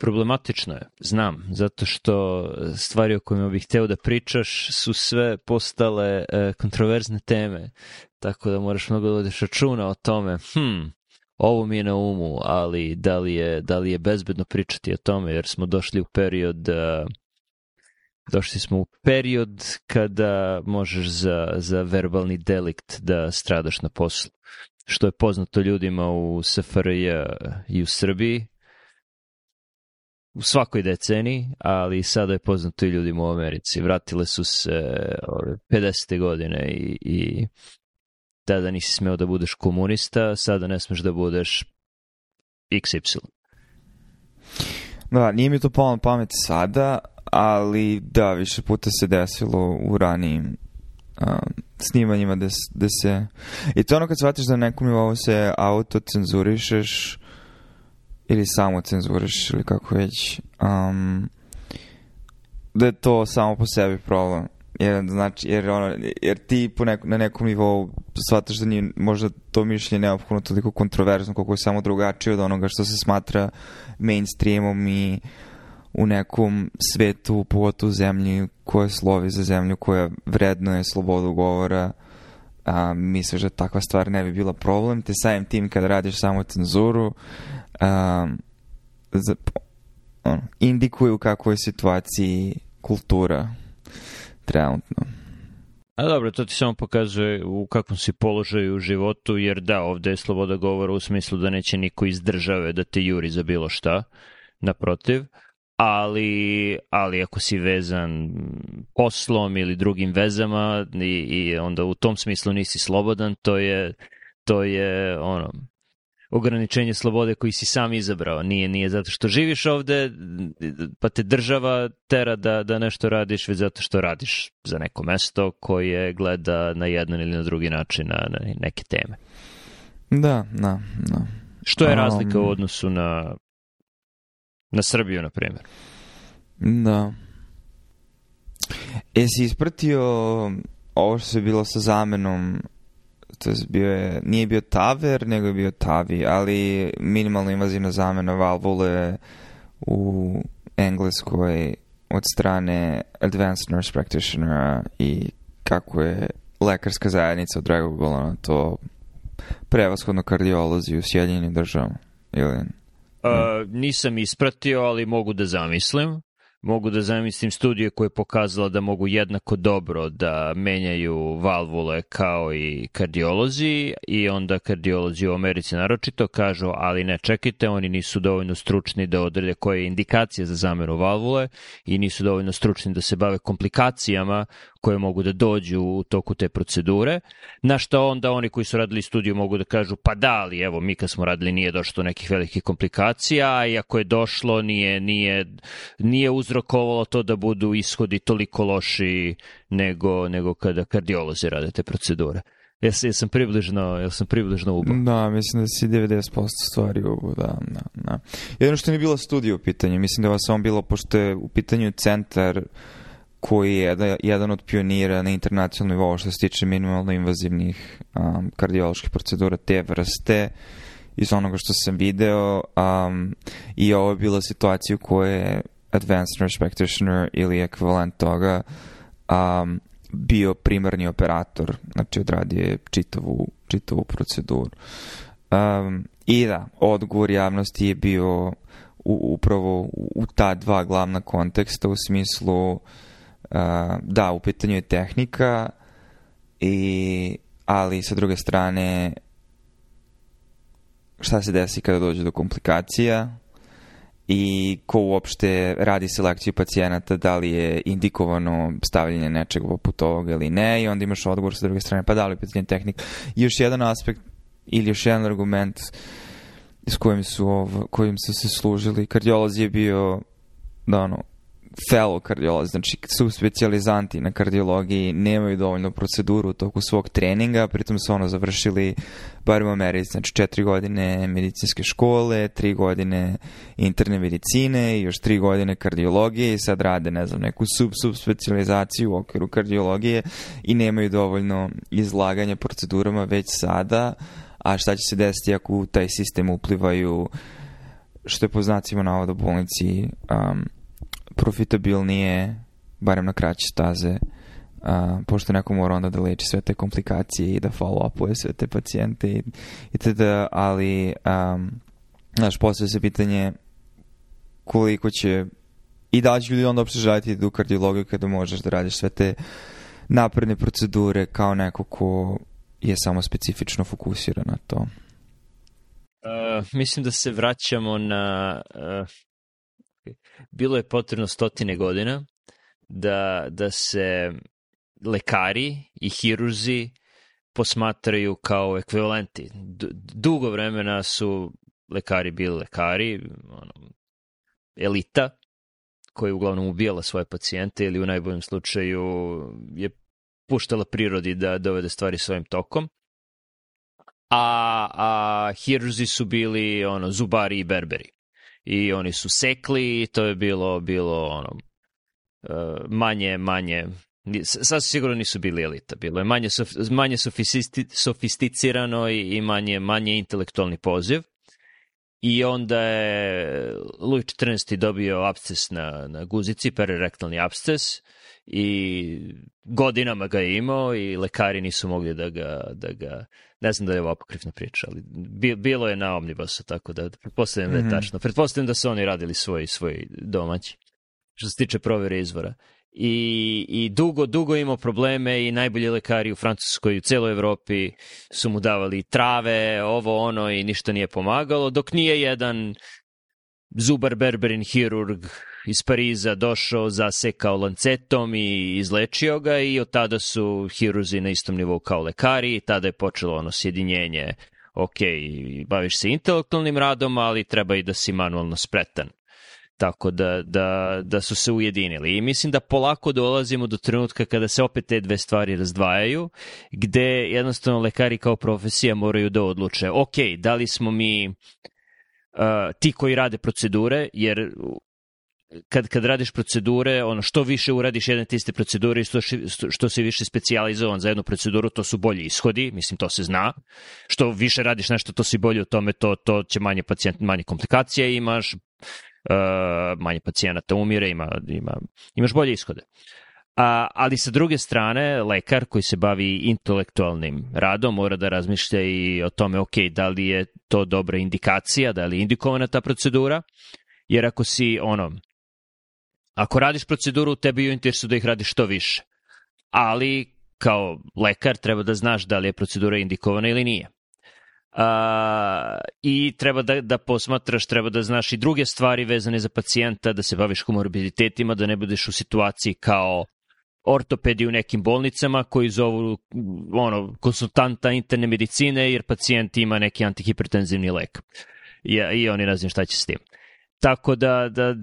problematično je, znam, zato što stvari o kojima bih hteo da pričaš su sve postale e, kontroverzne teme, tako da moraš mnogo da vodeš računa o tome, hm, ovo mi je na umu, ali da li je, da li je bezbedno pričati o tome, jer smo došli u period uh, došli smo u period kada možeš za, za verbalni delikt da stradaš na poslu. Što je poznato ljudima u SFRJ i u Srbiji, u svakoj deceniji, ali sada je poznato i ljudima u Americi. Vratile su se ove 50. godine i, i tada nisi smeo da budeš komunista, sada ne smeš da budeš XY. Da, nije mi to palo na pamet sada, ali da, više puta se desilo u ranijim um, snimanjima da, da se... I to ono kad shvatiš da nekom nivou se autocenzurišeš ili samo cenzuriš ili kako već, um, da je to samo po sebi problem. Jer, znači, jer, ono, jer ti po neko, na nekom nivou shvataš da nije možda to mišljenje neophodno toliko kontroverzno koliko je samo drugačije od onoga što se smatra mainstreamom i u nekom svetu, pogotovo zemlji koja slovi za zemlju koja vredno je slobodu govora a, misliš da takva stvar ne bi bila problem te samim tim kada radiš samo cenzuru a, za, on, indikuju u kakvoj situaciji kultura trenutno. A dobro, to ti samo pokazuje u kakvom si položaju u životu, jer da, ovde je sloboda govora u smislu da neće niko iz države da te juri za bilo šta, naprotiv, ali, ali ako si vezan poslom ili drugim vezama i, i onda u tom smislu nisi slobodan, to je, to je ono, ograničenje slobode koji si sam izabrao. Nije, nije zato što živiš ovde, pa te država tera da, da nešto radiš, već zato što radiš za neko mesto koje gleda na jedan ili na drugi način na, na neke teme. Da, da, da. Što je razlika um, u odnosu na, na Srbiju, na primjer? Da. Jesi ispratio ovo što je bilo sa zamenom to bio je, nije bio Taver, nego je bio Tavi, ali minimalno invazivna zamena valvule u Engleskoj od strane Advanced Nurse Practitionera i kako je lekarska zajednica odreagovala na to prevashodno kardiolozi u Sjedinjenim državama ili... Uh, nisam ispratio, ali mogu da zamislim mogu da zamislim studije koje je pokazala da mogu jednako dobro da menjaju valvule kao i kardiolozi i onda kardiolozi u Americi naročito kažu ali ne čekajte, oni nisu dovoljno stručni da odrede koje je indikacija za zamenu valvule i nisu dovoljno stručni da se bave komplikacijama koje mogu da dođu u toku te procedure, na što onda oni koji su radili studiju mogu da kažu pa da, ali evo mi kad smo radili nije došlo do nekih velikih komplikacija, i ako je došlo nije, nije, nije uzrokovalo to da budu ishodi toliko loši nego, nego kada kardiolozi rade te procedure. Ja sam, približno, ja sam približno ubo. Da, mislim da si 90% stvari ubo, da, da, da. Jedno što mi je bila studija u pitanju, mislim da je ovo samo bilo, pošto je u pitanju centar koji je jedan, jedan od pionira na internacionalnom nivou što se tiče minimalno invazivnih um, kardioloških procedura te vrste iz onoga što sam video um, i ovo je bila situacija u kojoj je Advanced Nurse Practitioner ili ekvivalent toga um, bio primarni operator, znači odradio je čitavu, čitavu proceduru. Um, I da, odgovor javnosti je bio u, upravo u, ta dva glavna konteksta u smislu da, u pitanju je tehnika, i, ali sa druge strane šta se desi kada dođe do komplikacija i ko uopšte radi selekciju pacijenata, da li je indikovano stavljanje nečeg poput ovoga ili ne i onda imaš odgovor sa druge strane, pa da li je pitanje tehnika. I još jedan aspekt ili još jedan argument s kojim su, ov, kojim su se služili, kardiolozi je bio da ono, fellow kardiolozi, znači su specializanti na kardiologiji, nemaju dovoljno proceduru u toku svog treninga, pritom su ono završili, bar u Americi, znači četiri godine medicinske škole, tri godine interne medicine i još tri godine kardiologije i sad rade, ne znam, neku sub-sub specializaciju u okviru kardiologije i nemaju dovoljno izlaganja procedurama već sada, a šta će se desiti ako u taj sistem uplivaju što je po znacima navoda bolnici um, profitabilnije, barem na kraće staze, uh, pošto neko mora onda da leči sve te komplikacije i da follow-upuje sve te pacijente i, i tada, ali um, znaš, postoje se pitanje koliko će i da će ljudi onda uopšte želiti da u kardiologiju kada možeš da radiš sve te napredne procedure kao neko ko je samo specifično fokusiran na to. Uh, mislim da se vraćamo na... Uh, bilo je potrebno stotine godina da, da se lekari i hirurzi posmatraju kao ekvivalenti. Dugo vremena su lekari bili lekari, ono, elita, koja je uglavnom ubijala svoje pacijente ili u najboljem slučaju je puštala prirodi da dovede stvari svojim tokom. A, a hirurzi su bili ono, zubari i berberi. I oni su sekli i to je bilo, bilo ono, e, manje, manje Sad sigurno nisu bili elita, bilo je manje, manje sofisti, sofisticirano i, i manje, manje intelektualni poziv. I onda je Louis XIV dobio absces na, na guzici, perirektalni absces i godinama ga je imao i lekari nisu mogli da ga, da ga ne znam da je ovo apokrifna priča, ali bilo je na omnibusu, tako da pretpostavljam mm -hmm. da je mhm. tačno. Pretpostavljam da su oni radili svoj, svoj domaći, što se tiče provere izvora i, i dugo, dugo imao probleme i najbolji lekari u Francuskoj i u celoj Evropi su mu davali trave, ovo ono i ništa nije pomagalo, dok nije jedan zubar berberin hirurg iz Pariza došao, zasekao lancetom i izlečio ga i od tada su hirurzi na istom nivou kao lekari. I tada je počelo ono sjedinjenje. Ok, baviš se intelektualnim radom, ali treba i da si manualno spretan. Tako da, da, da su se ujedinili. I mislim da polako dolazimo do trenutka kada se opet te dve stvari razdvajaju, gde jednostavno lekari kao profesija moraju da odluče, ok, da li smo mi uh, ti koji rade procedure, jer kad, kad radiš procedure, ono što više uradiš jedne te iste procedure i što, što si više specijalizovan za jednu proceduru, to su bolji ishodi, mislim to se zna. Što više radiš nešto, to si bolji u tome, to, to će manje pacijent, manje komplikacija imaš, uh, manje pacijenata umire, ima, ima, imaš bolje ishode. A, ali sa druge strane, lekar koji se bavi intelektualnim radom mora da razmišlja i o tome, ok, da li je to dobra indikacija, da li je indikovana ta procedura, jer ako si, ono, ako radiš proceduru, tebi je interesu da ih radiš što više. Ali, kao lekar, treba da znaš da li je procedura indikovana ili nije. A, I treba da, da posmatraš, treba da znaš i druge stvari vezane za pacijenta, da se baviš komorbiditetima, da ne budeš u situaciji kao ortopedi u nekim bolnicama koji zovu ono, konsultanta interne medicine jer pacijent ima neki antihipertenzivni lek. I, i oni ne znam šta će s tim. Tako da, da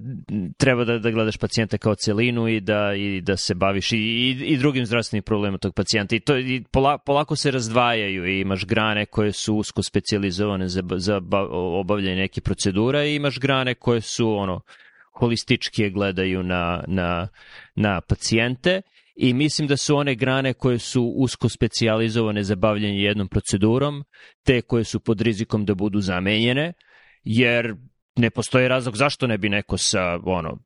treba da, da gledaš pacijenta kao celinu i da, i da se baviš i, i, i drugim zdravstvenim problemom tog pacijenta. I, to, i pola, polako se razdvajaju i imaš grane koje su usko specializovane za, za obavljanje neke procedura i imaš grane koje su ono holistički gledaju na, na, na pacijente i mislim da su one grane koje su usko specializovane za bavljanje jednom procedurom, te koje su pod rizikom da budu zamenjene, jer ne postoji razlog zašto ne bi neko sa ono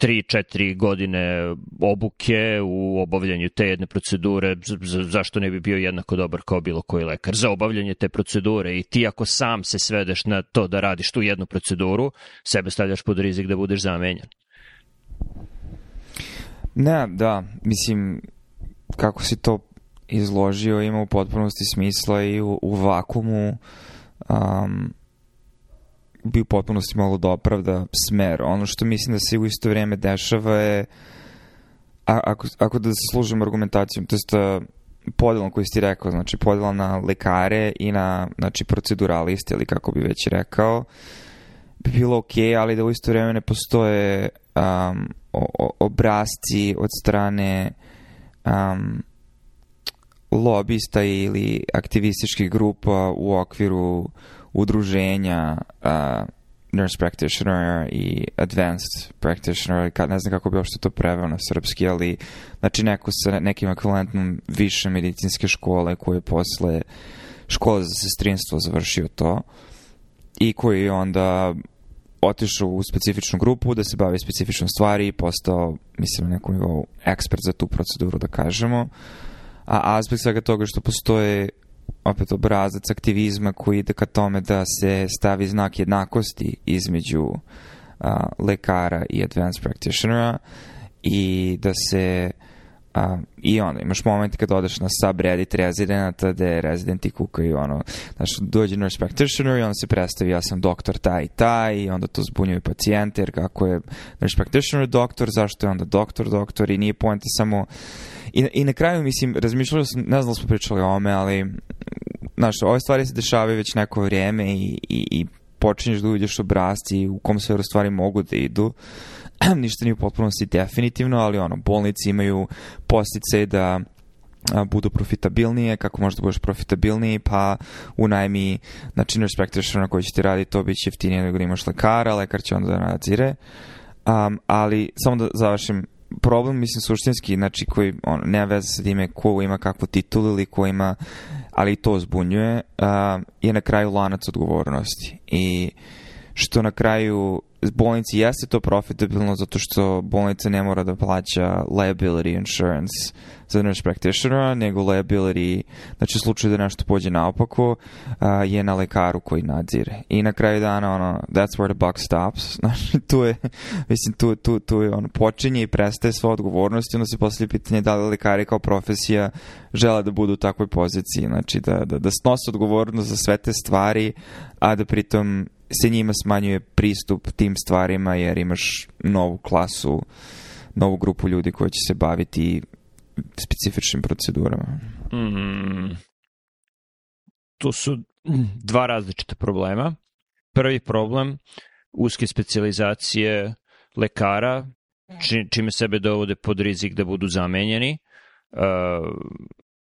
3-4 godine obuke u obavljanju te jedne procedure, zašto ne bi bio jednako dobar kao bilo koji lekar za obavljanje te procedure i ti ako sam se svedeš na to da radiš tu jednu proceduru, sebe stavljaš pod rizik da budeš zamenjan. Ne, da, mislim, kako si to izložio ima u potpunosti smisla i u, u vakumu um, bi u potpunosti moglo da opravda smer. Ono što mislim da se u isto vrijeme dešava je a, ako, ako da se služimo argumentacijom, to je podelom koji si rekao, znači podela na lekare i na znači, proceduraliste ili kako bi već rekao, bi bilo ok, ali da u isto vrijeme ne postoje um, obrazci od strane um, lobista ili aktivističkih grupa u okviru udruženja uh, nurse practitioner i advanced practitioner, ne znam kako bi uopšte to preveo na srpski, ali znači neko sa nekim ekvivalentnom više medicinske škole koje posle škole za sestrinstvo završio to i koji je onda otišao u specifičnu grupu da se bavi specifičnom stvari i postao, mislim, na nekom nivou ekspert za tu proceduru, da kažemo. A aspekt svega toga što postoje opet obrazac aktivizma koji ide ka tome da se stavi znak jednakosti između a, lekara i advanced practitionera i da se a, i onda imaš moment kad odeš na subreddit rezidenata gde rezidenti kukaju ono, znaš, dođe nurse practitioner i on se predstavi ja sam doktor taj i taj i onda to zbunjuju pacijente jer kako je nurse practitioner doktor, zašto je onda doktor doktor i nije poenta samo i, i na kraju mislim, razmišljala sam, ne znam da smo pričali o ome, ali znaš, ove stvari se dešavaju već neko vrijeme i, i, i počinješ da uđeš obrazci u kom sve stvari mogu da idu. Ništa nije u potpunosti definitivno, ali ono, bolnici imaju postice da a, budu profitabilnije, kako možda budeš profitabilniji, pa unajmi znači nurse practitioner na koji će ti raditi, to biće jeftinije nego da imaš lekara, lekar će onda da nadzire. Um, ali samo da završim problem, mislim, suštinski, znači, koji on, nema veze sa time ko ima kakvu titulu ili ko ima, ali to zbunjuje, je na kraju lanac odgovornosti. I što na kraju bolnici jeste to profitabilno zato što bolnica ne mora da plaća liability insurance za nurse practitionera, nego liability, znači u slučaju da nešto pođe naopako, uh, je na lekaru koji nadzire. I na kraju dana, ono, that's where the buck stops. Znači, tu je, mislim, tu, tu, tu je, ono, počinje i prestaje sva odgovornost i onda se poslije pitanje da li lekari kao profesija žele da budu u takvoj poziciji, znači da, da, da snose odgovornost za sve te stvari, a da pritom se njima smanjuje pristup tim stvarima jer imaš novu klasu, novu grupu ljudi koji će se baviti specifičnim procedurama. Mm, to su dva različita problema. Prvi problem, uske specializacije lekara, či, čime sebe dovode pod rizik da budu zamenjeni. Uh,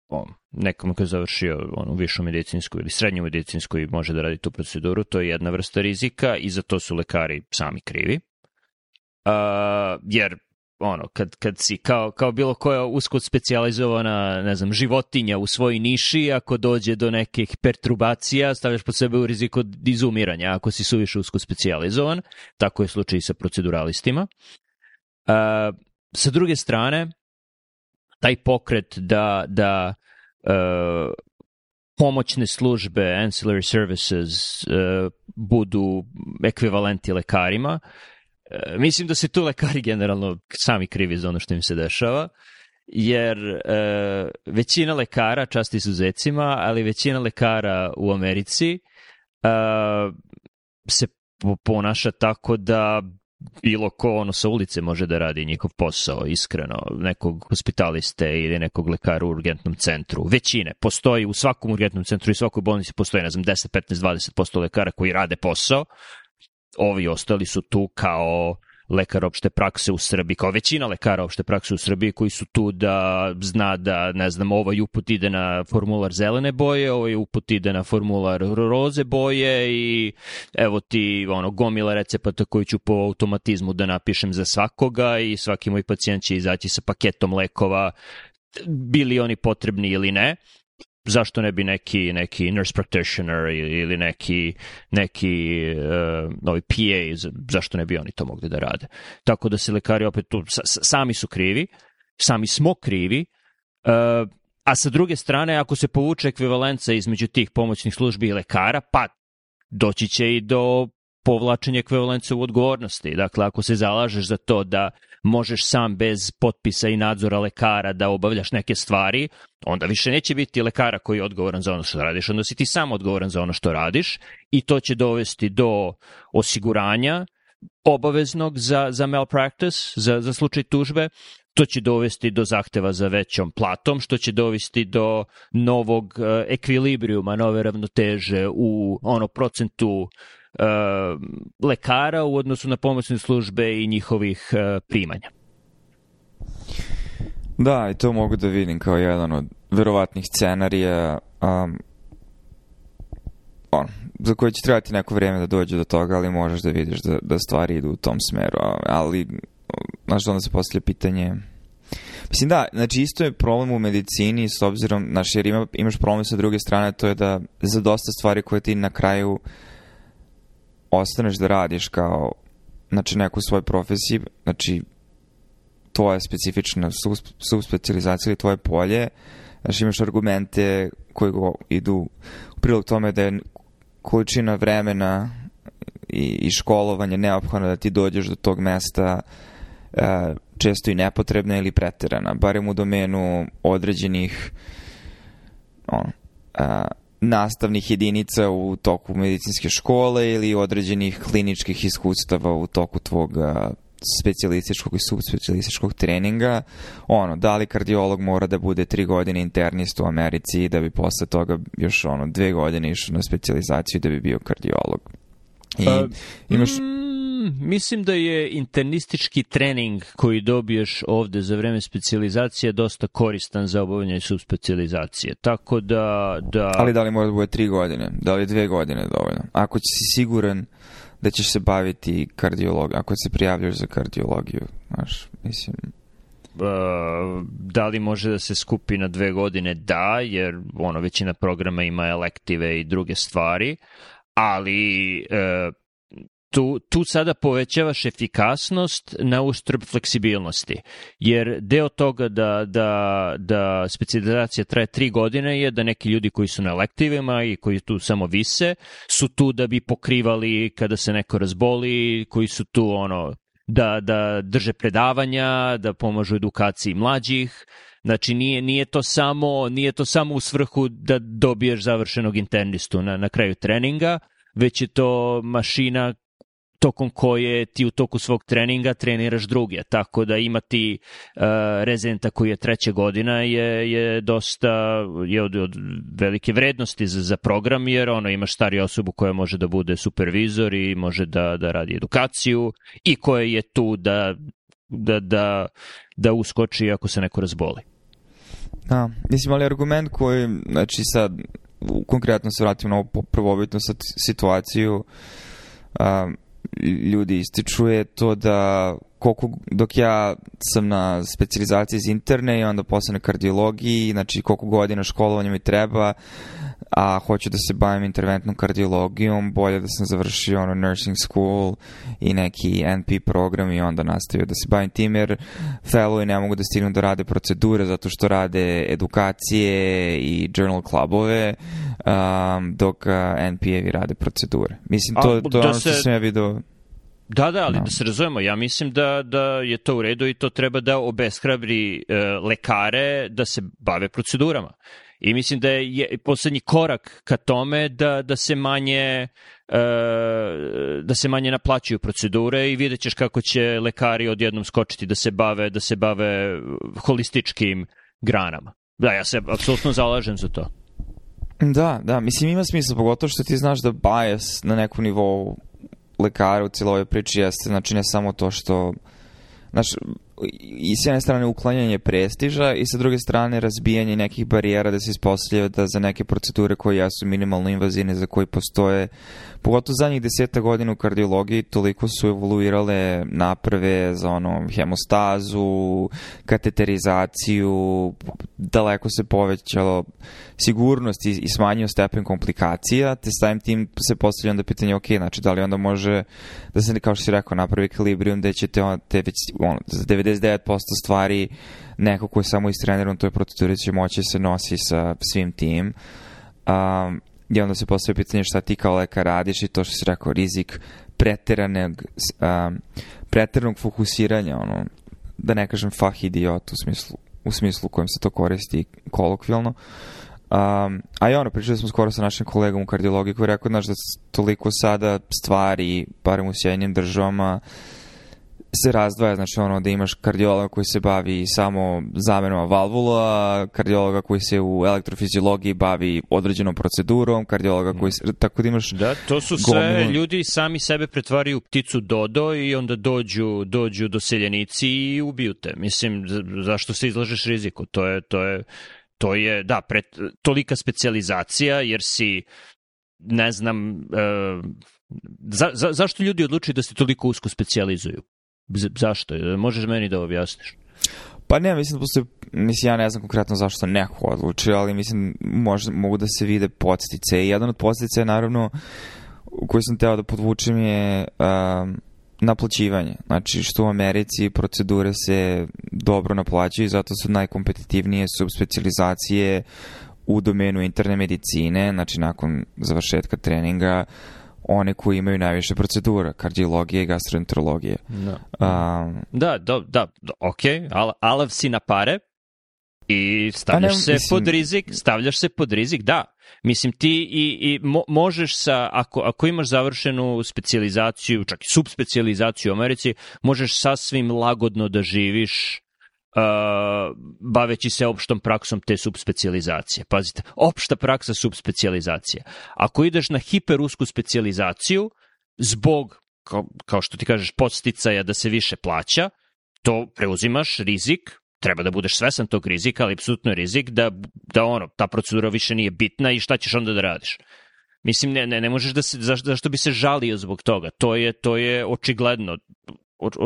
on, nekom ko je završio onu višu medicinsku ili srednju medicinsku i može da radi tu proceduru, to je jedna vrsta rizika i za to su lekari sami krivi. Uh, jer ono, kad, kad si kao, kao bilo koja usko specializovana, ne znam, životinja u svojoj niši, ako dođe do nekih perturbacija, stavljaš pod sebe u rizik od izumiranja, ako si suviše usko specializovan. Tako je slučaj i sa proceduralistima. Uh, sa druge strane, taj pokret da, da pomoćne službe, ancillary services, uh, budu ekvivalenti lekarima. Uh, mislim da se tu lekari generalno sami krivi za ono što im se dešava, jer uh, većina lekara, čast izuzecima, ali većina lekara u Americi uh, se ponaša tako da bilo ko ono sa ulice može da radi njihov posao, iskreno, nekog hospitaliste ili nekog lekara u urgentnom centru. Većine. Postoji u svakom urgentnom centru i svakoj bolnici postoji, ne znam, 10, 15, 20% lekara koji rade posao. Ovi ostali su tu kao lekar opšte prakse u Srbiji, kao većina lekara opšte prakse u Srbiji koji su tu da zna da, ne znam, ovaj uput ide na formular zelene boje, ovaj uput ide na formular roze boje i evo ti ono, gomila recepata koji ću po automatizmu da napišem za svakoga i svaki moj pacijent će izaći sa paketom lekova bili oni potrebni ili ne zašto ne bi neki, neki nurse practitioner ili neki, neki uh, novi PA, zašto ne bi oni to mogli da rade. Tako da se lekari opet tu, sami su krivi, sami smo krivi, uh, a sa druge strane, ako se povuče ekvivalenca između tih pomoćnih službi i lekara, pa doći će i do povlačenja ekvivalence u odgovornosti. Dakle, ako se zalažeš za to da možeš sam bez potpisa i nadzora lekara da obavljaš neke stvari, onda više neće biti lekara koji je odgovoran za ono što radiš, onda si ti sam odgovoran za ono što radiš i to će dovesti do osiguranja obaveznog za, za malpractice, za, za slučaj tužbe, to će dovesti do zahteva za većom platom, što će dovesti do novog uh, ekvilibrijuma, nove ravnoteže u ono procentu lekara u odnosu na pomoćne službe i njihovih uh, primanja. Da, i to mogu da vidim kao jedan od verovatnih scenarija um, on, za koje će trebati neko vreme da dođe do toga, ali možeš da vidiš da, da stvari idu u tom smeru. Ali, znaš, onda se poslije pitanje... Mislim da, znači isto je problem u medicini s obzirom, znaš, jer ima, imaš problem sa druge strane, to je da za dosta stvari koje ti na kraju ostaneš da radiš kao znači neku svoju profesiju, znači tvoja specifična subspecializacija ili tvoje polje, znači imaš argumente koji go idu u prilog tome da je količina vremena i, i školovanje neophodno da ti dođeš do tog mesta uh, često i nepotrebna ili preterana, barem u domenu određenih on, uh, nastavnih jedinica u toku medicinske škole ili određenih kliničkih iskustava u toku tvog specijalističkog i subspecijalističkog treninga. Ono, da li kardiolog mora da bude tri godine internist u Americi da bi posle toga još ono dve godine išao na specijalizaciju da bi bio kardiolog. I uh, imaš... Mm, mislim da je internistički trening koji dobiješ ovde za vreme specijalizacije dosta koristan za obavljanje subspecijalizacije. Tako da, da... Ali da li mora da bude tri godine? Da li dve godine dovoljno? Ako si siguran da ćeš se baviti kardiologijom, ako se prijavljaš za kardiologiju, znaš, mislim... Da li može da se skupi na dve godine? Da, jer ono, većina programa ima elektive i druge stvari, ali uh, tu, tu sada povećavaš efikasnost na uštrb fleksibilnosti. Jer deo toga da, da, da specializacija traje tri godine je da neki ljudi koji su na elektivima i koji tu samo vise su tu da bi pokrivali kada se neko razboli, koji su tu ono da, da drže predavanja, da pomažu edukaciji mlađih, Znači nije, nije, to samo, nije to samo u svrhu da dobiješ završenog internistu na, na kraju treninga, već je to mašina tokom koje ti u toku svog treninga treniraš druge, tako da imati uh, rezidenta koji je treća godina je, je dosta je od, od velike vrednosti za, za program, jer ono imaš stariju osobu koja može da bude supervizor i može da, da radi edukaciju i koja je tu da, da, da, da uskoči ako se neko razboli. Da, mislim, ali argument koji, znači sad, konkretno se vratim na ovu prvobitnu situaciju, um, ljudi ističu je to da koliko, dok ja sam na specializaciji iz interne i onda posle na kardiologiji, znači koliko godina školovanja mi treba, a hoću da se bavim interventnom kardiologijom, bolje da sam završio ono nursing school i neki NP program i onda nastavio da se bavim tim, jer fellowi ne mogu da stignu da rade procedure zato što rade edukacije i journal klubove, um, dok uh, NP-evi rade procedure. Mislim, to, a, to je da ono što sam ja vidio Da, da, ali no. da se razumemo, ja mislim da, da je to u redu i to treba da obeshrabri e, lekare da se bave procedurama. I mislim da je, poslednji korak ka tome da, da se manje e, da se manje naplaćuju procedure i vidjet ćeš kako će lekari odjednom skočiti da se bave da se bave holističkim granama. Da, ja se apsolutno zalažem za to. Da, da, mislim ima smisla, pogotovo što ti znaš da bias na nekom nivou lekara u cijeloj priči jeste, znači ne samo to što, znaš, i s jedne strane uklanjanje prestiža i sa druge strane razbijanje nekih barijera da se ispostavlja da za neke procedure koje jesu minimalno invazivne, za koje postoje pogotovo zadnjih deseta godina u kardiologiji toliko su evoluirale naprave za ono hemostazu, kateterizaciju, daleko se povećalo sigurnost i, i smanjio stepen komplikacija, te samim tim se postavlja onda pitanje, ok, znači da li onda može da se, kao što si rekao, napravi ekilibrium gde ćete on, te već ono, za 99% stvari neko ko je samo istreniran u toj proceduri će moći se nosi sa svim tim. Um, I onda se postoje pitanje šta ti kao lekar radiš i to što si rekao, rizik preteranog, um, preteranog fokusiranja, ono, da ne kažem fah idiot u smislu, u smislu kojem se to koristi kolokvijalno. Um, a i ono, pričali smo skoro sa našim kolegom u kardiologiji koji rekao, znaš, da toliko sada stvari, barem u Sjedinjenim državama, se razdvaja, znači ono da imaš kardiologa koji se bavi samo zamenom valvula, kardiologa koji se u elektrofiziologiji bavi određenom procedurom, kardiologa koji se, tako da imaš... Da, to su sve gomilu... ljudi sami sebe pretvaraju u pticu Dodo i onda dođu, dođu doseljenici i ubiju te. Mislim, zašto se izlažeš riziku? To je, to je, to je da, pret, tolika specializacija jer si ne znam, uh, za, za, zašto ljudi odlučuju da se toliko usko specializuju? Zašto? Možeš meni da objasniš? Pa ne, mislim da postoje, mislim ja ne znam konkretno zašto neko odluči, ali mislim možda, mogu da se vide podstice. I jedan od podstica je naravno koji sam teo da podvučem je um, naplaćivanje. Znači što u Americi procedure se dobro naplaćaju, zato su najkompetitivnije subspecializacije u domenu interne medicine, znači nakon završetka treninga, one koji imaju najviše procedura, kardiologije i gastroenterologije. Da, um, da, da, da, ok, Al, alav si na pare i stavljaš ne, se mislim... pod rizik, stavljaš se pod rizik, da. Mislim, ti i, i mo, možeš sa, ako, ako imaš završenu specializaciju, čak i subspecializaciju u Americi, možeš sasvim lagodno da živiš uh, baveći se opštom praksom te subspecializacije. Pazite, opšta praksa subspecializacije. Ako ideš na hiperusku specializaciju, zbog, kao, kao što ti kažeš, podsticaja da se više plaća, to preuzimaš rizik, treba da budeš svesan tog rizika, ali apsolutno rizik da, da ono, ta procedura više nije bitna i šta ćeš onda da radiš. Mislim, ne, ne, ne možeš da se, zašto, zašto bi se žalio zbog toga? To je, to je očigledno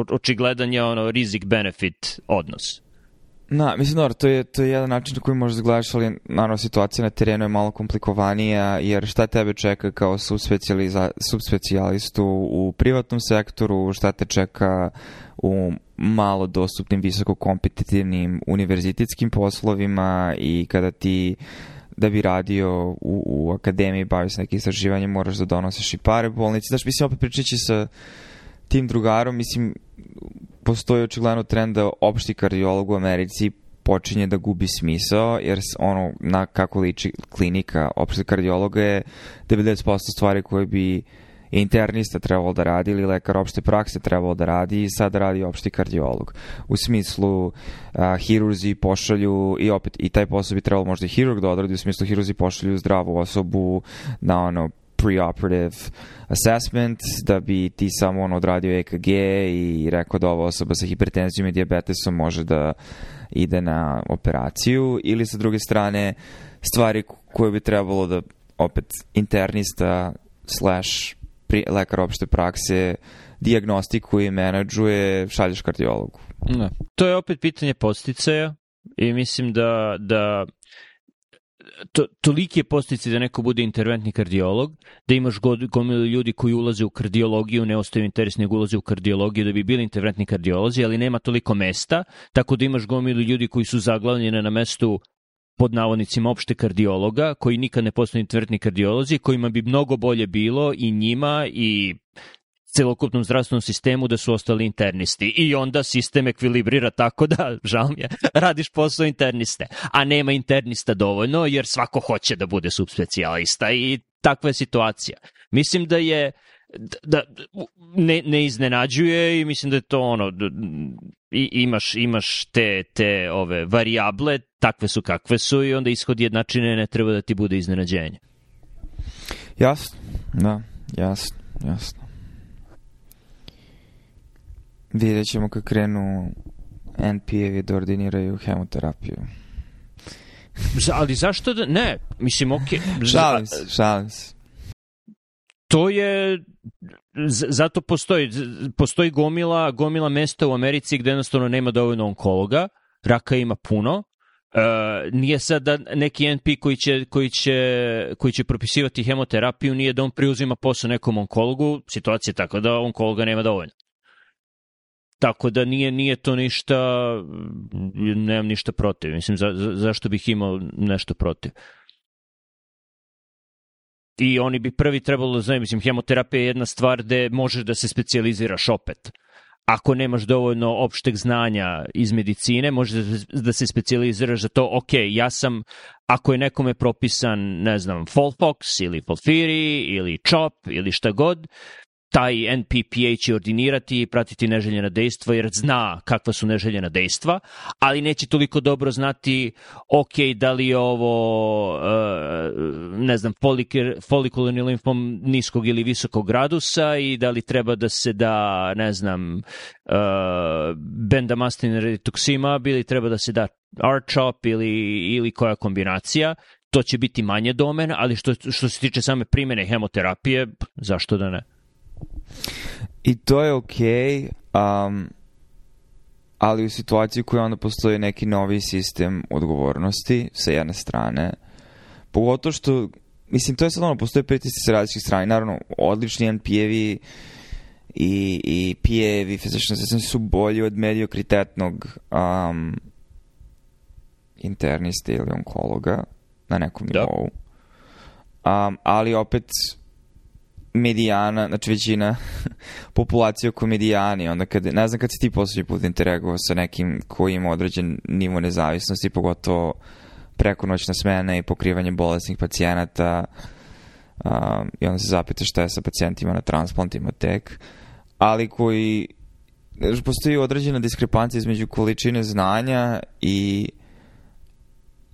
očigledan je ono rizik-benefit odnos. Na, mislim, dobro, to je, to je jedan način na koji možeš da gledaš, ali naravno situacija na terenu je malo komplikovanija, jer šta tebe čeka kao subspecijalistu u privatnom sektoru, šta te čeka u malo dostupnim, visoko kompetitivnim univerzitetskim poslovima i kada ti da bi radio u, u akademiji, bavi se nekim istraživanjem, moraš da donosiš i pare bolnici. Znaš, mislim, opet pričaći sa tim drugarom, mislim, postoji očigledno trend da opšti kardiolog u Americi počinje da gubi smisao, jer ono, na kako liči klinika opšteg kardiologa je 90% stvari koje bi internista trebalo da radi ili lekar opšte prakse trebalo da radi i sad radi opšti kardiolog. U smislu a, hirurzi pošalju i opet i taj posao bi trebalo možda i hirurg da odradi u smislu hirurzi pošalju zdravu osobu na ono preoperative assessment da bi ti samo on odradio EKG i rekao da ova osoba sa hipertenzijom i diabetesom može da ide na operaciju ili sa druge strane stvari koje bi trebalo da opet internista slash pri, lekar opšte prakse diagnostikuje i menadžuje, šalješ kardiologu. Da. To je opet pitanje posticaja i mislim da, da to, toliki je postici da neko bude interventni kardiolog, da imaš gomilu ljudi koji ulaze u kardiologiju, ne ostaju interes, nego ulaze u kardiologiju da bi bili interventni kardiolozi, ali nema toliko mesta, tako da imaš gomilu ljudi koji su zaglavljene na mestu pod navodnicima opšte kardiologa, koji nikad ne postaju interventni kardiolozi, kojima bi mnogo bolje bilo i njima i celokupnom zdravstvenom sistemu da su ostali internisti i onda sistem ekvilibrira tako da, žal mi je, radiš posao interniste, a nema internista dovoljno jer svako hoće da bude subspecijalista i takva je situacija. Mislim da je da ne, ne iznenađuje i mislim da je to ono da, i, imaš imaš te te ove varijable takve su kakve su i onda ishod jednačine ne treba da ti bude iznenađenje. Jasno. Da, jasno, jasno. Vidjet ćemo kad krenu NP-evi da ordiniraju hemoterapiju. Ali zašto da... Ne, mislim, ok. Šalim se, šalim se. To je... Zato postoji, postoji gomila, gomila mesta u Americi gde jednostavno nema dovoljno onkologa, raka ima puno, Uh, nije sad da neki NP koji će, koji, će, koji će propisivati hemoterapiju, nije da on preuzima posao nekom onkologu, situacija je tako da onkologa nema dovoljno. Tako da nije, nije to ništa, nemam ništa protiv. Mislim, za, za, zašto bih imao nešto protiv? I oni bi prvi trebalo da znaju, mislim, hemoterapija je jedna stvar gde možeš da se specializiraš opet. Ako nemaš dovoljno opšteg znanja iz medicine, možeš da, da se specializiraš za to, ok, ja sam, ako je nekome propisan, ne znam, Folfox ili Folfiri ili CHOP ili šta god, taj NPPA će ordinirati i pratiti neželjena dejstva jer zna kakva su neželjena dejstva, ali neće toliko dobro znati ok, da li je ovo uh, ne znam, folikularni limfom niskog ili visokog gradusa i da li treba da se da, ne znam, uh, bendamastin rituximab ili treba da se da R-CHOP ili, ili koja kombinacija to će biti manje domen, ali što, što se tiče same primene hemoterapije, zašto da ne? I to je okej, okay, um, ali u situaciji koja onda postoji neki novi sistem odgovornosti sa jedne strane, pogotovo što mislim, to je sad ono, postoje pritisci sa različitih strana. Naravno, odlični NP-evi i, i PA-evi, physician assistants su bolji od mediokritetnog um, interniste ili onkologa na nekom Da. nivou. Um, ali opet medijana, znači većina populacije oko medijani, onda kad, ne znam kad si ti poslednji put interagovao sa nekim koji ima određen nivo nezavisnosti, pogotovo preko noćna smena i pokrivanje bolesnih pacijenata um, i onda se zapitaš šta je sa pacijentima na transplantima tek, ali koji postoji određena diskrepancija između količine znanja i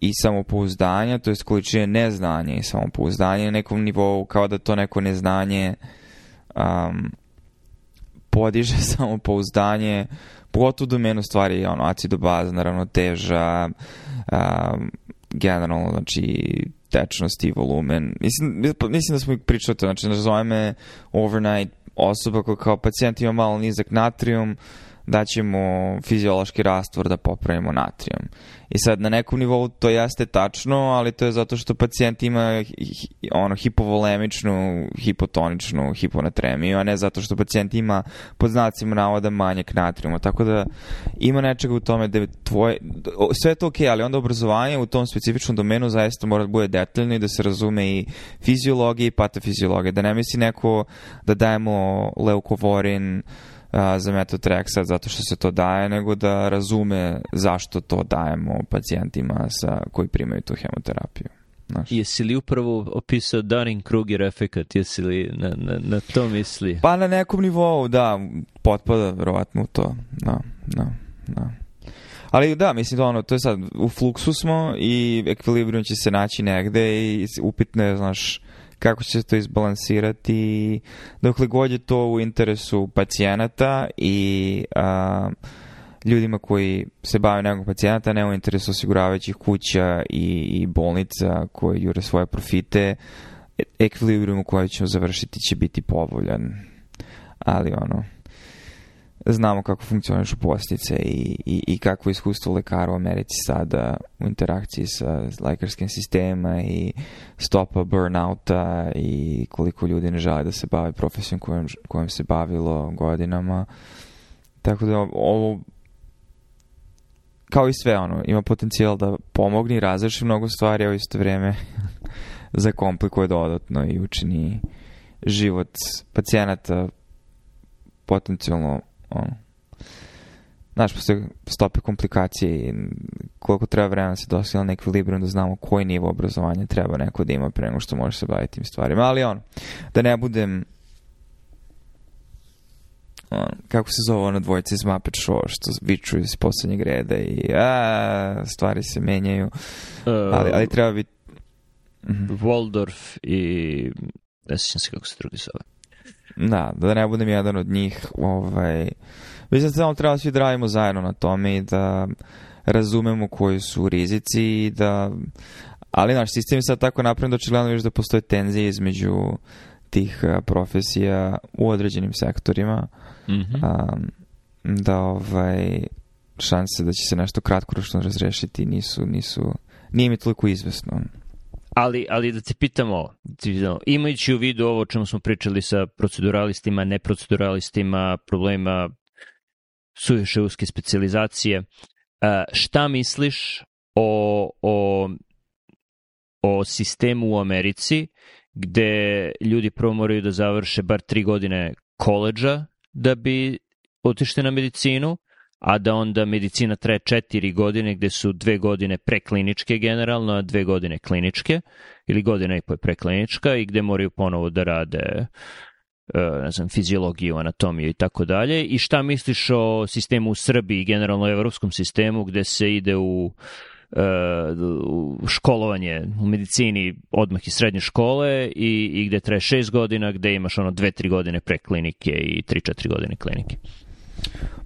i samopouzdanja, to jest količine neznanja i samopouzdanja na nekom nivou, kao da to neko neznanje um, podiže samopouzdanje, pogotovo u domenu stvari, ono, acidobaza, ravnoteža, um, generalno, znači, tečnost i volumen. Mislim, mislim da smo pričali to, znači, nazove me overnight osoba koja kao pacijent ima malo nizak natrijum, daćemo fiziološki rastvor da popravimo natrijum. I sad na nekom nivou to jeste tačno, ali to je zato što pacijent ima ono hipovolemičnu, hipotoničnu hiponatremiju, a ne zato što pacijent ima pod znacima navoda manjak natrijuma. Tako da ima nečega u tome da je tvoje, sve je to okej, ali onda obrazovanje u tom specifičnom domenu zaista mora da bude detaljno i da se razume i fiziologija i patofiziologija. Da ne misli neko da dajemo leukovorin a, za metotrexat zato što se to daje, nego da razume zašto to dajemo pacijentima sa, koji primaju tu hemoterapiju. Znaš. Jesi li upravo opisao Dunning-Kruger efekat? Jesi li na, na, na to misli? Pa na nekom nivou, da, potpada verovatno u to. Da, da, da. Ali da, mislim da ono, to je sad, u fluksu smo i ekvilibrijum će se naći negde i upitno je, znaš, kako će se to izbalansirati dokle god je to u interesu pacijenata i a, ljudima koji se bave negom pacijenata, ne u interesu osiguravajućih kuća i, i bolnica koje jure svoje profite, e- ekvilibrijum u kojem ćemo završiti će biti povoljan. Ali ono, znamo kako funkcionišu postice i, i, i kako je iskustvo lekara u Americi sada u interakciji sa lekarskim sistema i stopa burnouta i koliko ljudi ne žele da se bave profesijom kojom, kojom se bavilo godinama. Tako da ovo kao i sve ono, ima potencijal da pomogne i razreši mnogo stvari, a u isto vrijeme zakomplikuje dodatno i učini život pacijenata potencijalno ono, znaš, postoje stope komplikacije i koliko treba vremena da se dostigne na ekvilibrijum da znamo koji nivo obrazovanja treba neko da ima pre nego što može se baviti tim stvarima. Ali ono, da ne budem on, kako se zove ono dvojica iz Muppet Show što viču iz poslednjeg reda i a, stvari se menjaju Uh, ali, ali treba biti Mhm. Waldorf i... Ne sjećam se kako se drugi zove. Da, da ne budem jedan od njih, ovaj, mislim da samo treba svi da radimo zajedno na tome i da razumemo koji su rizici i da, ali naš sistem je sad tako napravljen da očigledno viš da postoje tenzije između tih a, profesija u određenim sektorima, Mhm. um, da ovaj, šanse da će se nešto kratkoročno razrešiti nisu, nisu, nije mi toliko izvesno. Ali, ali da te pitamo, imajući u vidu ovo o čemu smo pričali sa proceduralistima, neproceduralistima, problema suviše uske specializacije, šta misliš o, o, o sistemu u Americi gde ljudi prvo moraju da završe bar tri godine koleđa da bi otišli na medicinu, a da onda medicina traje četiri godine gde su dve godine prekliničke generalno, a dve godine kliničke ili godina i po je preklinička i gde moraju ponovo da rade e, ne znam, fiziologiju, anatomiju i tako dalje. I šta misliš o sistemu u Srbiji, generalno evropskom sistemu gde se ide u e, u školovanje u medicini odmah iz srednje škole i, i gde traje šest godina, gde imaš ono dve, tri godine preklinike i tri, četiri godine klinike.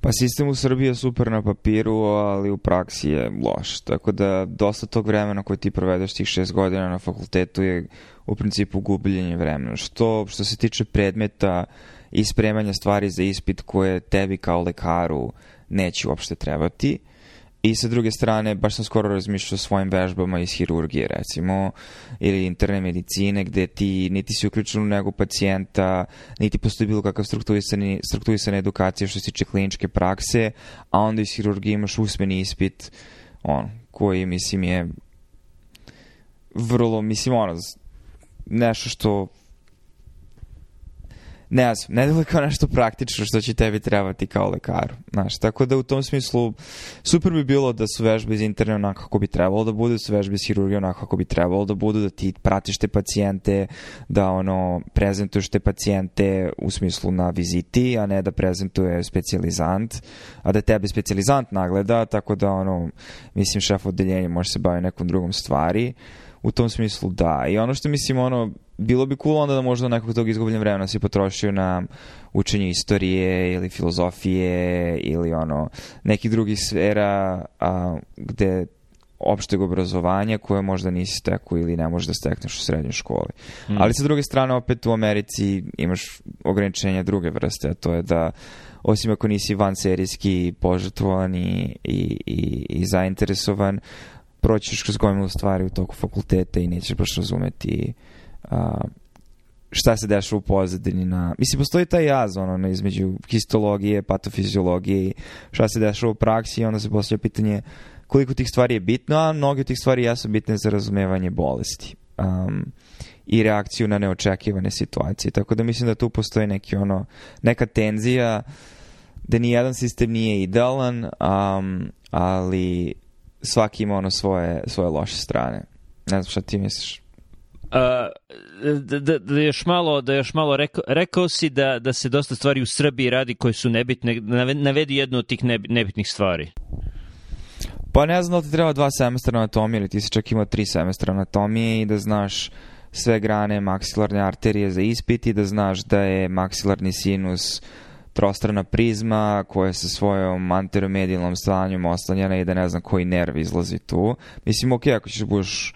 Pa sistem u Srbiji je super na papiru, ali u praksi je loš. Tako da dosta tog vremena koje ti provedeš tih šest godina na fakultetu je u principu gubljenje vremena. Što, što se tiče predmeta i spremanja stvari za ispit koje tebi kao lekaru neće uopšte trebati. I sa druge strane, baš sam skoro razmišljao o svojim vežbama iz hirurgije, recimo, ili interne medicine, gde ti niti si uključen u nego pacijenta, niti postoji bilo kakav strukturisani, strukturisana edukacija što se tiče kliničke prakse, a onda iz hirurgije imaš usmeni ispit, on, koji, mislim, je vrlo, mislim, ono, nešto što ne znam, ne deluje kao nešto praktično što će tebi trebati kao lekaru. Znaš, tako da u tom smislu super bi bilo da su vežbe iz interne onako kako bi trebalo da budu, da su vežbe iz hirurgije onako kako bi trebalo da budu, da ti pratiš te pacijente, da ono, prezentuješ te pacijente u smislu na viziti, a ne da prezentuje specijalizant, a da tebe specijalizant nagleda, tako da ono, mislim šef odeljenja može se baviti nekom drugom stvari u tom smislu da. I ono što mislim, ono, bilo bi cool onda da možda nekog tog izgubljen vremena si potrošio na učenje istorije ili filozofije ili ono nekih drugih sfera a, gde opšteg obrazovanja koje možda nisi stekao ili ne možeš da stekneš u srednjoj školi. Mm. Ali sa druge strane opet u Americi imaš ograničenja druge vrste, a to je da osim ako nisi van serijski požrtvovan i, i, i, i zainteresovan, proćiš kroz gomilu stvari u toku fakulteta i nećeš baš razumeti a, šta se dešava u pozadini na... Mislim, postoji taj jaz ono, između histologije, patofiziologije i šta se dešava u praksi i onda se postoje pitanje koliko tih stvari je bitno, a mnogi od tih stvari jesu bitne za razumevanje bolesti. Um, i reakciju na neočekivane situacije. Tako da mislim da tu postoji neki ono, neka tenzija da ni jedan sistem nije idealan, um, ali svaki ima ono svoje, svoje loše strane. Ne znam šta ti misliš? Da, da, da, još malo, da još malo rekao, rekao si da, da se dosta stvari u Srbiji radi koje su nebitne. Navedi jednu od tih nebitnih stvari. Pa ne znam da ti treba dva semestra anatomije ili ti si čak imao tri semestra anatomije i da znaš sve grane maksilarne arterije za ispit i da znaš da je maksilarni sinus trostrana prizma koja sa svojom anteromedijalnom stanjom oslanjena i da ne znam koji nerv izlazi tu. Mislim, ok, ako ćeš budeš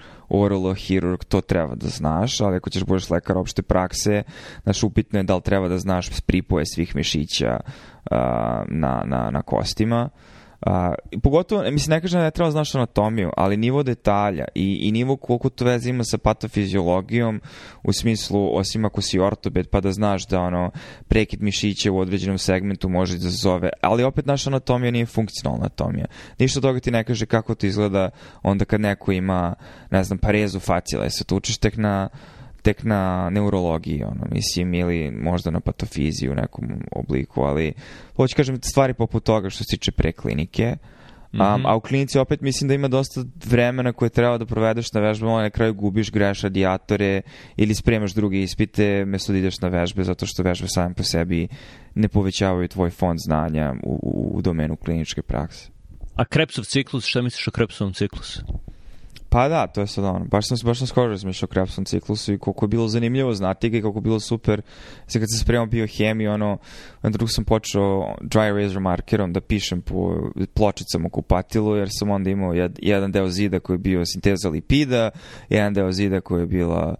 hirurg, to treba da znaš, ali ako ćeš budeš lekar opšte prakse, znaš, upitno je da li treba da znaš pripoje svih mišića uh, na, na, na kostima. Uh, pogotovo, mislim, ne kažem da ne treba znaš anatomiju, ali nivo detalja i, i nivo koliko to veze ima sa patofiziologijom u smislu, osim ako si ortoped, pa da znaš da ono, prekid mišića u određenom segmentu može da zove, ali opet naša anatomija nije funkcionalna anatomija. Ništa toga ti ne kaže kako to izgleda onda kad neko ima, ne znam, parezu facijala, se to učiš tek na tek na neurologiji, ono, mislim, ili možda na patofiziji u nekom obliku, ali hoću kažem stvari poput toga što se tiče preklinike. Um, mm -hmm. a u klinici opet mislim da ima dosta vremena koje treba da provedeš na vežbama, na kraju gubiš, greš radijatore ili spremaš druge ispite mesto da ideš na vežbe, zato što vežbe same po sebi ne povećavaju tvoj fond znanja u, u, u domenu kliničke prakse. A Krebsov ciklus, šta misliš o Krebsovom ciklusu? Pa da, to je sad ono. Baš sam, baš sam skoro razmišljao o Krebsom ciklusu i koliko je bilo zanimljivo znati ga i koliko je bilo super. Sve kad sam spremao biohemiju, ono, na drug sam počeo dry razor markerom da pišem po pločicama u kupatilu, jer sam onda imao jed, jedan deo zida koji je bio sinteza lipida, jedan deo zida koji je bila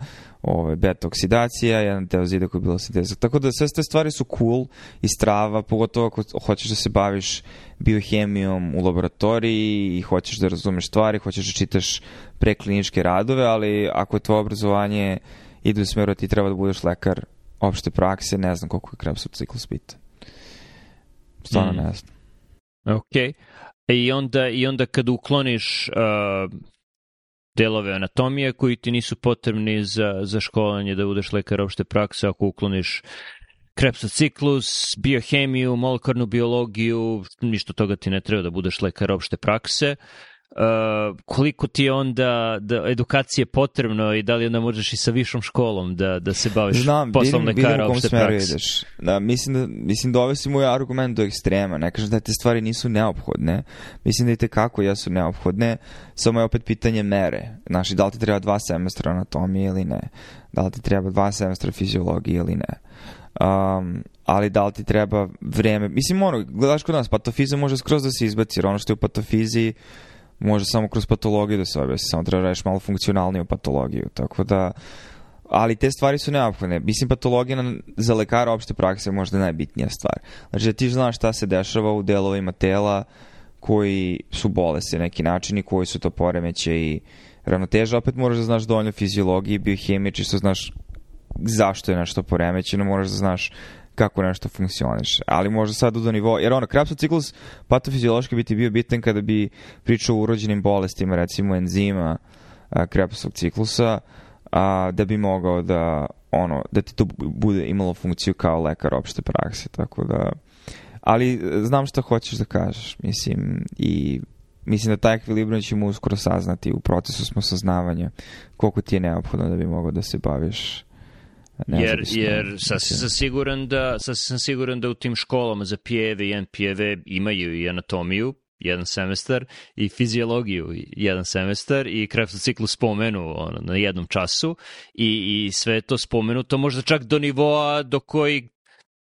ove, beta oksidacija, jedan deo zida koji je bila sinteza. Tako da sve te stvari su cool i strava, pogotovo ako hoćeš da se baviš biohemijom u laboratoriji i hoćeš da razumeš stvari, hoćeš da čitaš prekliničke radove, ali ako je tvoje obrazovanje ide u smeru da ti treba da budeš lekar opšte prakse, ne znam koliko je Krebsov ciklus bita. Stvarno mm. ne znam. Ok. I onda, I onda kad ukloniš uh, delove anatomije koji ti nisu potrebni za, za školanje da budeš lekar opšte prakse, ako ukloniš Krebsov ciklus, biohemiju, molekularnu biologiju, ništa toga ti ne treba da budeš lekar opšte prakse. Uh, koliko ti je onda da edukacije potrebno i da li onda možeš i sa višom školom da, da se baviš Znam, poslom vidim, lekara vidim opšte prakse? Ideš. Da, mislim, da, mislim da si moj argument do ekstrema. Ne kažem da te stvari nisu neophodne. Mislim da i tekako jesu neophodne. Samo je opet pitanje mere. Znaš, da li ti treba dva semestra anatomije ili ne? Da li ti treba dva semestra fiziologije ili ne? Um, ali da li ti treba vreme, mislim ono, gledaš kod nas, patofiza može skroz da se izbaci, ono što je u patofiziji može samo kroz patologiju da se objasni, samo treba da radiš malo funkcionalniju patologiju, tako da ali te stvari su neophodne. Mislim, patologija za lekara opšte prakse je možda najbitnija stvar. Znači da ti znaš šta se dešava u delovima tela koji su bolesti na neki način i koji su to poremeće i ravnoteža, opet moraš da znaš dovoljno fiziologije i biohemije, čisto znaš zašto je nešto poremećeno, moraš da znaš kako nešto funkcioniše. Ali možda sad do nivo, jer ono, Krebsov ciklus patofiziološki bi ti bio bitan kada bi pričao o urođenim bolestima, recimo enzima Krebsov ciklusa, a, da bi mogao da ono, da ti to bude imalo funkciju kao lekar opšte prakse, tako da ali znam šta hoćeš da kažeš, mislim, i mislim da taj ekvilibrijum ćemo uskoro saznati, u procesu smo saznavanja koliko ti je neophodno da bi mogao da se baviš Jer, jer sasvim sam siguran da, sasvim sam siguran da u tim školama za pjeve i NPV imaju i anatomiju, jedan semestar i fiziologiju jedan semestar i Krebsov ciklus spomenu ono, na jednom času i, i sve to spomenuto možda čak do nivoa do koji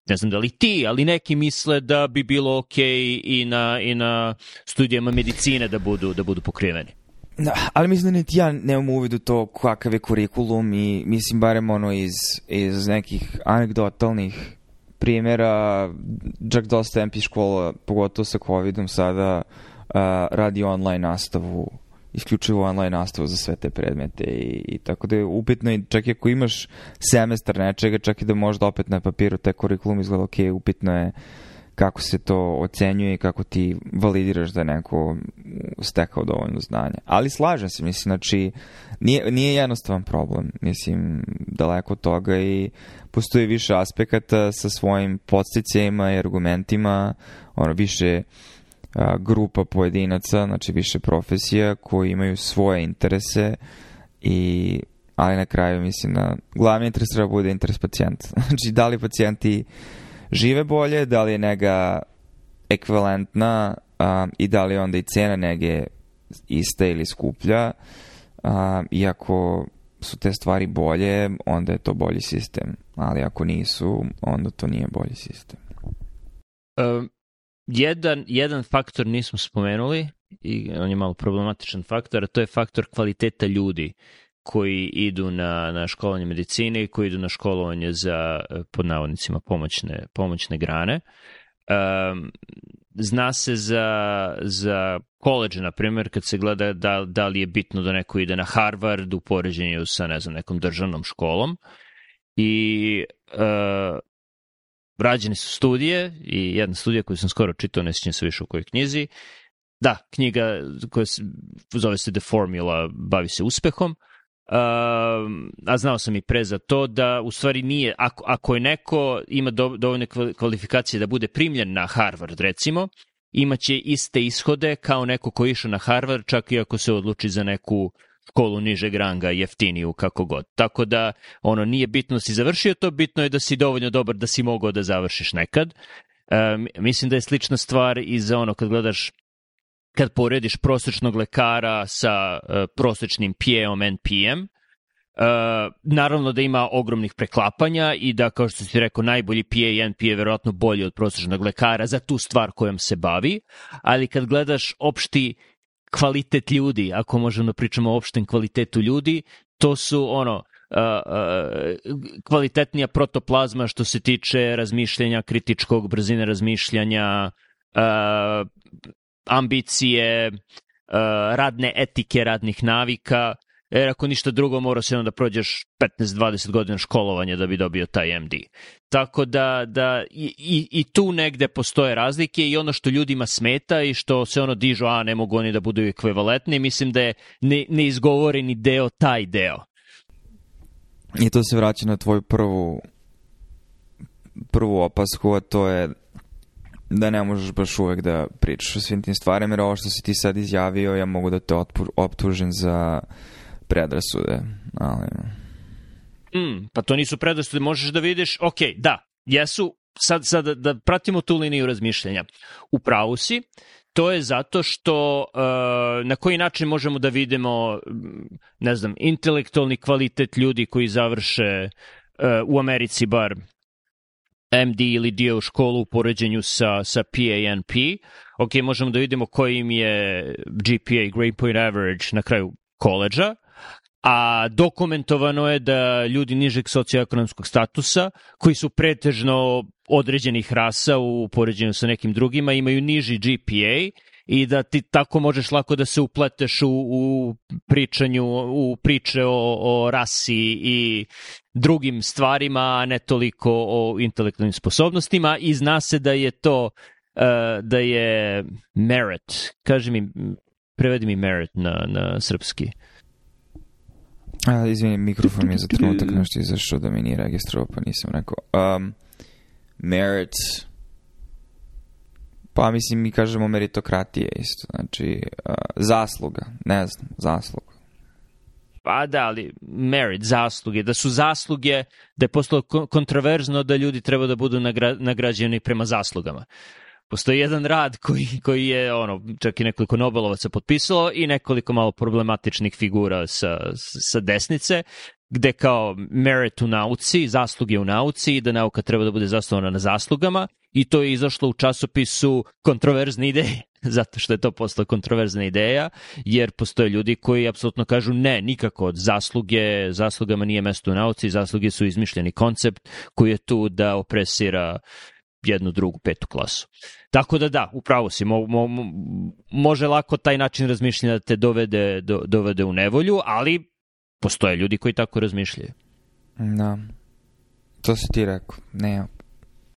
ne znam da li ti, ali neki misle da bi bilo ok i na, i na studijama medicine da budu, da budu pokriveni. Da, ali mislim da niti ja nemam uvid u to kakav je kurikulum i mislim barem ono iz, iz nekih anegdotalnih primjera, čak dosta MP škola, pogotovo sa covidom sada, uh, radi online nastavu, isključivo online nastavu za sve te predmete i, i tako da je upitno i čak i ako imaš semestar nečega, čak i da možda opet na papiru te kurikulum izgleda ok, upitno je kako se to ocenjuje i kako ti validiraš da je neko stekao dovoljno znanja. Ali slažem se, mislim, znači, nije, nije jednostavan problem, mislim, daleko od toga i postoji više aspekata sa svojim podsticajima i argumentima, ono, više a, grupa pojedinaca, znači više profesija koji imaju svoje interese i ali na kraju mislim da glavni interes treba bude interes pacijenta. Znači da li pacijenti žive bolje, da li je nega ekvivalentna a, i da li onda i cena nege ista ili skuplja. A, iako su te stvari bolje, onda je to bolji sistem. Ali ako nisu, onda to nije bolji sistem. Um, jedan, jedan faktor nismo spomenuli i on je malo problematičan faktor, a to je faktor kvaliteta ljudi koji idu na, na školovanje medicine i koji idu na školovanje za, pod navodnicima, pomoćne, pomoćne grane. Um, zna se za, za koleđe, na primjer, kad se gleda da, da li je bitno da neko ide na Harvard u poređenju sa, ne znam, nekom državnom školom. I uh, rađene su studije i jedna studija koju sam skoro čitao, ne sjećam se više u kojoj knjizi. Da, knjiga koja se, zove se The Formula, bavi se uspehom. Uh, a znao sam i pre za to da u stvari nije, ako, ako je neko ima do, dovoljne kvalifikacije da bude primljen na Harvard recimo, imaće iste ishode kao neko ko išao na Harvard, čak i ako se odluči za neku školu nižeg ranga, jeftiniju, kako god. Tako da, ono, nije bitno da si završio to, bitno je da si dovoljno dobar da si mogao da završiš nekad. E, mislim da je slična stvar i za ono kad gledaš kad porediš prosečnog lekara sa uh, prosečnim PA-om NPM, uh, naravno da ima ogromnih preklapanja i da, kao što si rekao, najbolji PA i NP je verovatno bolji od prosečnog lekara za tu stvar kojom se bavi, ali kad gledaš opšti kvalitet ljudi, ako možemo da pričamo o opštem kvalitetu ljudi, to su ono, Uh, uh, kvalitetnija protoplazma što se tiče razmišljanja kritičkog, brzine razmišljanja, uh, ambicije, uh, radne etike, radnih navika, jer ako ništa drugo mora se da prođeš 15-20 godina školovanja da bi dobio taj MD. Tako da, da i, i, i tu negde postoje razlike i ono što ljudima smeta i što se ono dižu, a ne mogu oni da budu ekvivalentni, mislim da je ne, neizgovoreni deo taj deo. I to se vraća na tvoju prvu prvu opasku, a to je da ne možeš baš uvek da pričaš o svim tim stvarima, jer ovo što si ti sad izjavio, ja mogu da te optužim za predrasude. Ali... Mm, pa to nisu predrasude, možeš da vidiš, ok, da, jesu, sad, sad da, pratimo tu liniju razmišljanja. U pravu si, to je zato što uh, na koji način možemo da vidimo, ne znam, intelektualni kvalitet ljudi koji završe uh, u Americi bar MD ili dio školu u poređenju sa, sa PANP. Ok, možemo da vidimo koji im je GPA, Grade Point Average, na kraju koleđa, a dokumentovano je da ljudi nižeg socioekonomskog statusa, koji su pretežno određenih rasa u poređenju sa nekim drugima, imaju niži GPA i da ti tako možeš lako da se upleteš u, u pričanju, u priče o, o rasi i drugim stvarima, a ne toliko o intelektualnim sposobnostima i zna se da je to uh, da je merit, kaže mi, prevedi mi merit na, na srpski. A, izvini, mikrofon mi je za trenutak nešto izašao da mi nije registrovao, pa nisam rekao. Um, merit, pa mislim mi kažemo meritokratije isto, znači uh, zasluga, ne znam, zasluga. Pa da, ali merit, zasluge, da su zasluge, da je postalo kontroverzno da ljudi treba da budu nagra, nagrađeni prema zaslugama. Postoji jedan rad koji, koji je ono, čak i nekoliko Nobelovaca potpisalo i nekoliko malo problematičnih figura sa, sa desnice, gde kao merit u nauci, zasluge u nauci i da nauka treba da bude zasnovana na zaslugama i to je izašlo u časopisu kontroverzne ideje, zato što je to postala kontroverzna ideja, jer postoje ljudi koji apsolutno kažu ne, nikako zasluge, zaslugama nije mesto u nauci, zasluge su izmišljeni koncept koji je tu da opresira jednu, drugu, petu klasu. Tako da da, upravo si, mo, mo, može lako taj način razmišljanja da te dovede, do, dovede u nevolju, ali postoje ljudi koji tako razmišljaju. Da. To si ti rekao. Ne,